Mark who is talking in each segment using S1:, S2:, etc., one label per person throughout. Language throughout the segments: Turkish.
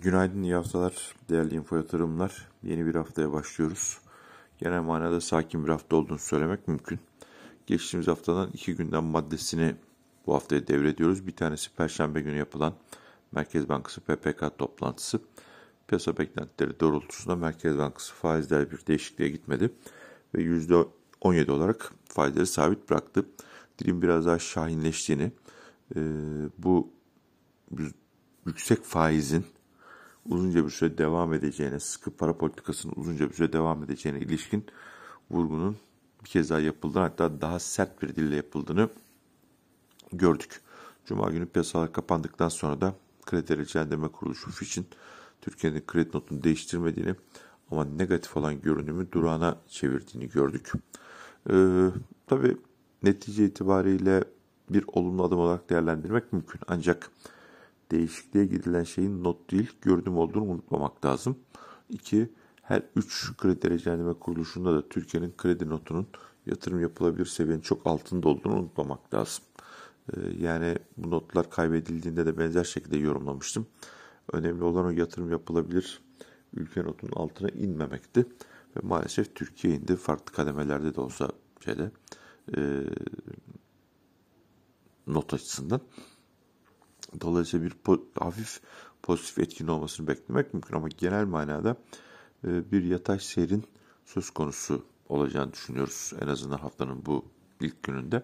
S1: Günaydın, iyi haftalar değerli info yatırımlar. Yeni bir haftaya başlıyoruz. Genel manada sakin bir hafta olduğunu söylemek mümkün. Geçtiğimiz haftadan iki günden maddesini bu haftaya devrediyoruz. Bir tanesi Perşembe günü yapılan Merkez Bankası PPK toplantısı. Piyasa beklentileri doğrultusunda Merkez Bankası faizler bir değişikliğe gitmedi ve %17 olarak faizleri sabit bıraktı. Dilim biraz daha şahinleştiğini, bu yüksek faizin uzunca bir süre devam edeceğine, sıkı para politikasının uzunca bir süre devam edeceğine ilişkin vurgunun bir kez daha yapıldığını hatta daha sert bir dille yapıldığını gördük. Cuma günü piyasalar kapandıktan sonra da kredi derecelendirme kuruluşu Fitch'in Türkiye'nin kredi notunu değiştirmediğini ama negatif olan görünümü durağına çevirdiğini gördük. Ee, tabii netice itibariyle bir olumlu adım olarak değerlendirmek mümkün. Ancak değişikliğe gidilen şeyin not değil görünüm olduğunu unutmamak lazım. İki, her üç kredi derecelendirme kuruluşunda da Türkiye'nin kredi notunun yatırım yapılabilir seviyenin çok altında olduğunu unutmamak lazım. Ee, yani bu notlar kaybedildiğinde de benzer şekilde yorumlamıştım. Önemli olan o yatırım yapılabilir ülke notunun altına inmemekti. Ve maalesef Türkiye indi. Farklı kademelerde de olsa şeyde e, not açısından. Dolayısıyla bir po hafif pozitif etkin olmasını beklemek mümkün ama genel manada e, bir yatay seyrin söz konusu olacağını düşünüyoruz. En azından haftanın bu ilk gününde.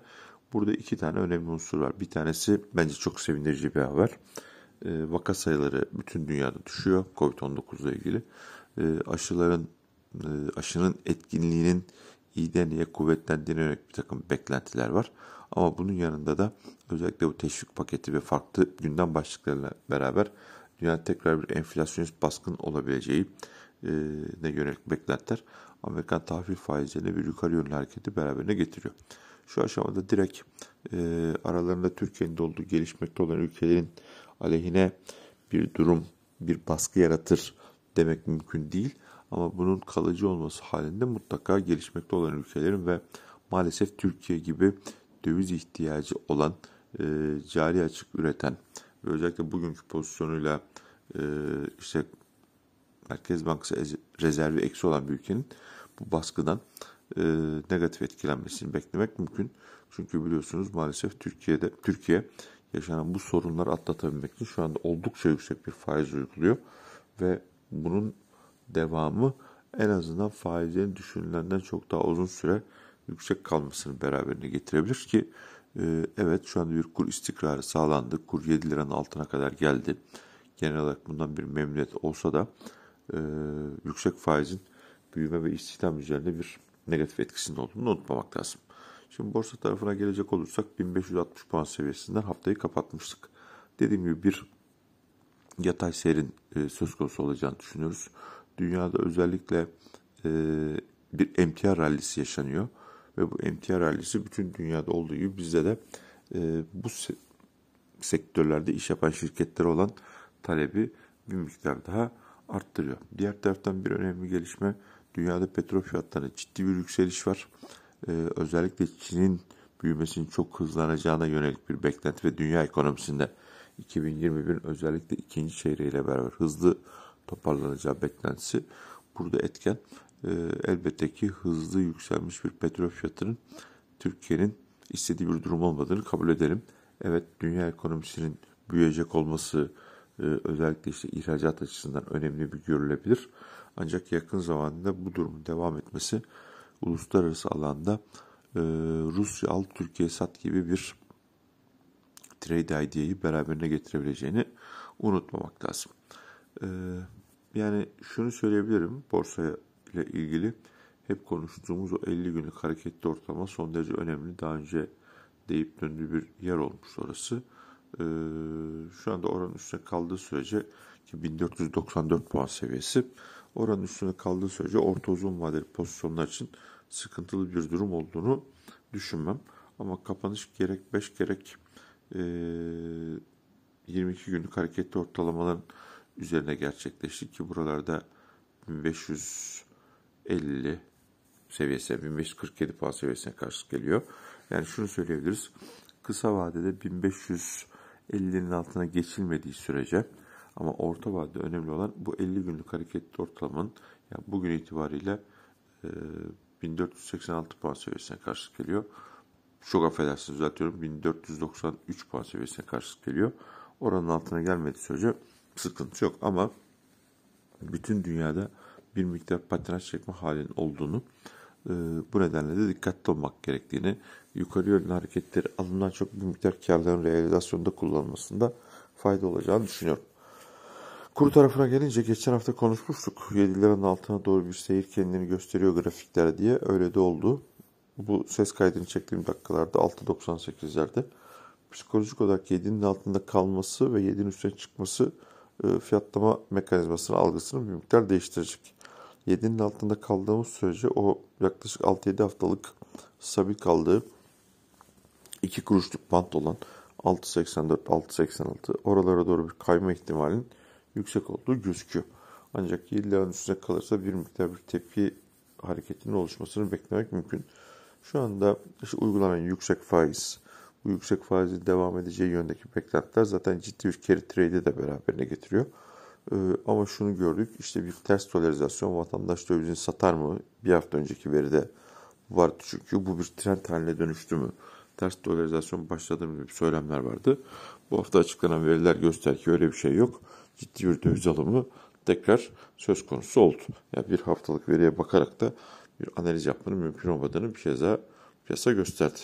S1: Burada iki tane önemli unsur var. Bir tanesi bence çok sevindirici bir haber. E, vaka sayıları bütün dünyada düşüyor COVID-19 ile ilgili. E, aşıların e, aşının etkinliğinin iyiden iyiye yönelik bir takım beklentiler var. Ama bunun yanında da özellikle bu teşvik paketi ve farklı gündem başlıklarıyla beraber dünya tekrar bir enflasyonist baskın olabileceği e, ne yönelik beklentiler Amerikan tahvil faizlerine bir yukarı yönlü hareketi beraberine getiriyor. Şu aşamada direkt e, aralarında Türkiye'nin olduğu gelişmekte olan ülkelerin aleyhine bir durum, bir baskı yaratır demek mümkün değil. Ama bunun kalıcı olması halinde mutlaka gelişmekte olan ülkelerin ve maalesef Türkiye gibi döviz ihtiyacı olan e, cari açık üreten ve özellikle bugünkü pozisyonuyla e, işte Merkez Bankası rezervi eksi olan bir ülkenin bu baskıdan e, negatif etkilenmesini beklemek mümkün. Çünkü biliyorsunuz maalesef Türkiye'de Türkiye yaşanan bu sorunları atlatabilmek için şu anda oldukça yüksek bir faiz uyguluyor ve bunun devamı en azından faizlerin düşünülenden çok daha uzun süre yüksek kalmasını beraberine getirebilir ki e, evet şu anda bir kur istikrarı sağlandı. Kur 7 liranın altına kadar geldi. Genel olarak bundan bir memnuniyet olsa da e, yüksek faizin büyüme ve istihdam üzerinde bir negatif etkisinin olduğunu unutmamak lazım. Şimdi borsa tarafına gelecek olursak 1560 puan seviyesinden haftayı kapatmıştık. Dediğim gibi bir yatay seyrin e, söz konusu olacağını düşünüyoruz. Dünyada özellikle e, bir emtia rallisi yaşanıyor. Ve bu emtia rallisi bütün dünyada olduğu gibi bizde de e, bu se sektörlerde iş yapan şirketler olan talebi bir miktar daha arttırıyor. Diğer taraftan bir önemli gelişme dünyada petrol fiyatlarında ciddi bir yükseliş var. Ee, özellikle Çin'in büyümesinin çok hızlanacağına yönelik bir beklenti ve dünya ekonomisinde 2021'in özellikle ikinci çeyreğiyle beraber hızlı toparlanacağı beklentisi burada etken. Ee, elbette ki hızlı yükselmiş bir petrol fiyatının Türkiye'nin istediği bir durum olmadığını kabul edelim. Evet dünya ekonomisinin büyüyecek olması e, özellikle işte ihracat açısından önemli bir görülebilir. Ancak yakın zamanda bu durumun devam etmesi uluslararası alanda e, Rusya al Türkiye sat gibi bir trade idea'yı beraberine getirebileceğini unutmamak lazım. E, yani şunu söyleyebilirim borsa ile ilgili hep konuştuğumuz o 50 günlük hareketli ortalama son derece önemli. Daha önce deyip döndüğü bir yer olmuş orası. Ee, şu anda oranın üstüne kaldığı sürece ki 1494 puan seviyesi oranın üstüne kaldığı sürece orta uzun vadeli pozisyonlar için sıkıntılı bir durum olduğunu düşünmem. Ama kapanış gerek 5 gerek e, 22 günlük hareketli ortalamaların üzerine gerçekleşti ki buralarda 1550 seviyesi 1547 puan seviyesine karşı geliyor. Yani şunu söyleyebiliriz. Kısa vadede 1550'nin altına geçilmediği sürece Ama orta vadede önemli olan bu 50 günlük hareketli ortalamanın yani bugün itibariyle e, 1486 puan seviyesine karşı geliyor. Çok affedersiniz düzeltiyorum. 1493 puan seviyesine karşı geliyor. Oranın altına gelmedi sürece sıkıntı yok ama bütün dünyada bir miktar patinaj çekme halinin olduğunu e, bu nedenle de dikkatli olmak gerektiğini yukarı yönlü hareketleri alımdan çok bir miktar karların realizasyonda kullanılmasında fayda olacağını düşünüyorum. Kuru tarafına gelince geçen hafta konuşmuştuk. 7 liranın altına doğru bir seyir kendini gösteriyor grafikler diye. Öyle de oldu. Bu ses kaydını çektiğim dakikalarda 6.98'lerde. Psikolojik olarak 7'nin altında kalması ve 7'nin üstüne çıkması fiyatlama mekanizmasını, algısını bir miktar değiştirecek. 7'nin altında kaldığımız sürece o yaklaşık 6-7 haftalık stabil kaldığı 2 kuruşluk bant olan 6.84-6.86 oralara doğru bir kayma ihtimalinin yüksek olduğu gözüküyor. Ancak 7 liranın üstüne kalırsa bir miktar bir tepki hareketinin oluşmasını beklemek mümkün. Şu anda işte uygulanan yüksek faiz, bu yüksek faizin devam edeceği yöndeki beklentiler zaten ciddi bir carry trade'i de beraberine getiriyor. Ee, ama şunu gördük işte bir ters dolarizasyon vatandaş dövizini satar mı? Bir hafta önceki veride vardı çünkü bu bir trend haline dönüştü mü? Ters dolarizasyon başladı mı gibi söylemler vardı. Bu hafta açıklanan veriler göster ki öyle bir şey yok. Ciddi bir döviz alımı tekrar söz konusu oldu. Yani bir haftalık veriye bakarak da bir analiz yapmanın mümkün olmadığını bir kez daha piyasa gösterdi.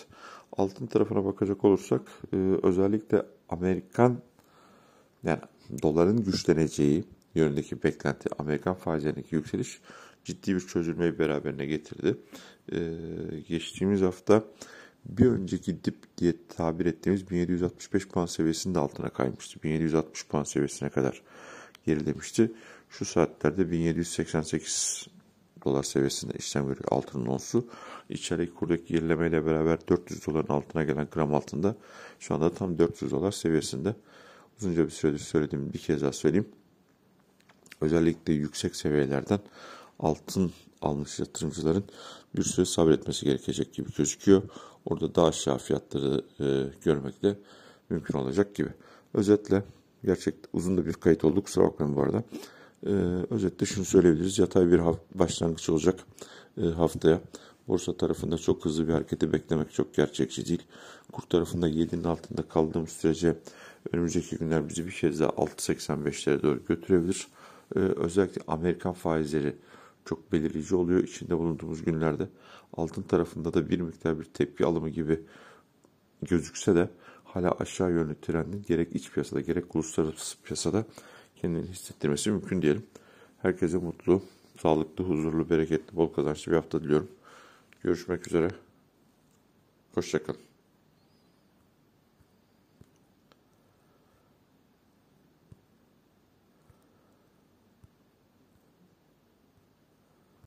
S1: Altın tarafına bakacak olursak e, özellikle Amerikan yani doların güçleneceği yönündeki beklenti, Amerikan faizlerindeki yükseliş ciddi bir çözülmeyi beraberine getirdi. Ee, geçtiğimiz hafta bir önceki dip diye tabir ettiğimiz 1765 puan seviyesinin de altına kaymıştı. 1760 puan seviyesine kadar gerilemişti. Şu saatlerde 1788 dolar seviyesinde işlem görüyor altının onsu. İçerideki kurdaki gerilemeyle beraber 400 doların altına gelen gram altında şu anda tam 400 dolar seviyesinde. Uzunca bir süredir söylediğim bir kez daha söyleyeyim. Özellikle yüksek seviyelerden altın almış yatırımcıların bir süre sabretmesi gerekecek gibi gözüküyor. Orada daha aşağı fiyatları e, görmek de mümkün olacak gibi. Özetle gerçekten uzun da bir kayıt oldu kusura bakmayın bu arada. Ee, özetle şunu söyleyebiliriz. Yatay bir başlangıç olacak e, haftaya. Borsa tarafında çok hızlı bir hareketi beklemek çok gerçekçi değil. Kur tarafında 7'nin altında kaldığımız sürece önümüzdeki günler bizi bir kez daha 6.85'lere doğru götürebilir. Ee, özellikle Amerikan faizleri çok belirleyici oluyor içinde bulunduğumuz günlerde. Altın tarafında da bir miktar bir tepki alımı gibi gözükse de hala aşağı yönlü trendin gerek iç piyasada gerek uluslararası piyasada kendini hissettirmesi mümkün diyelim. Herkese mutlu, sağlıklı, huzurlu, bereketli, bol kazançlı bir hafta diliyorum. Görüşmek üzere. Hoşçakalın.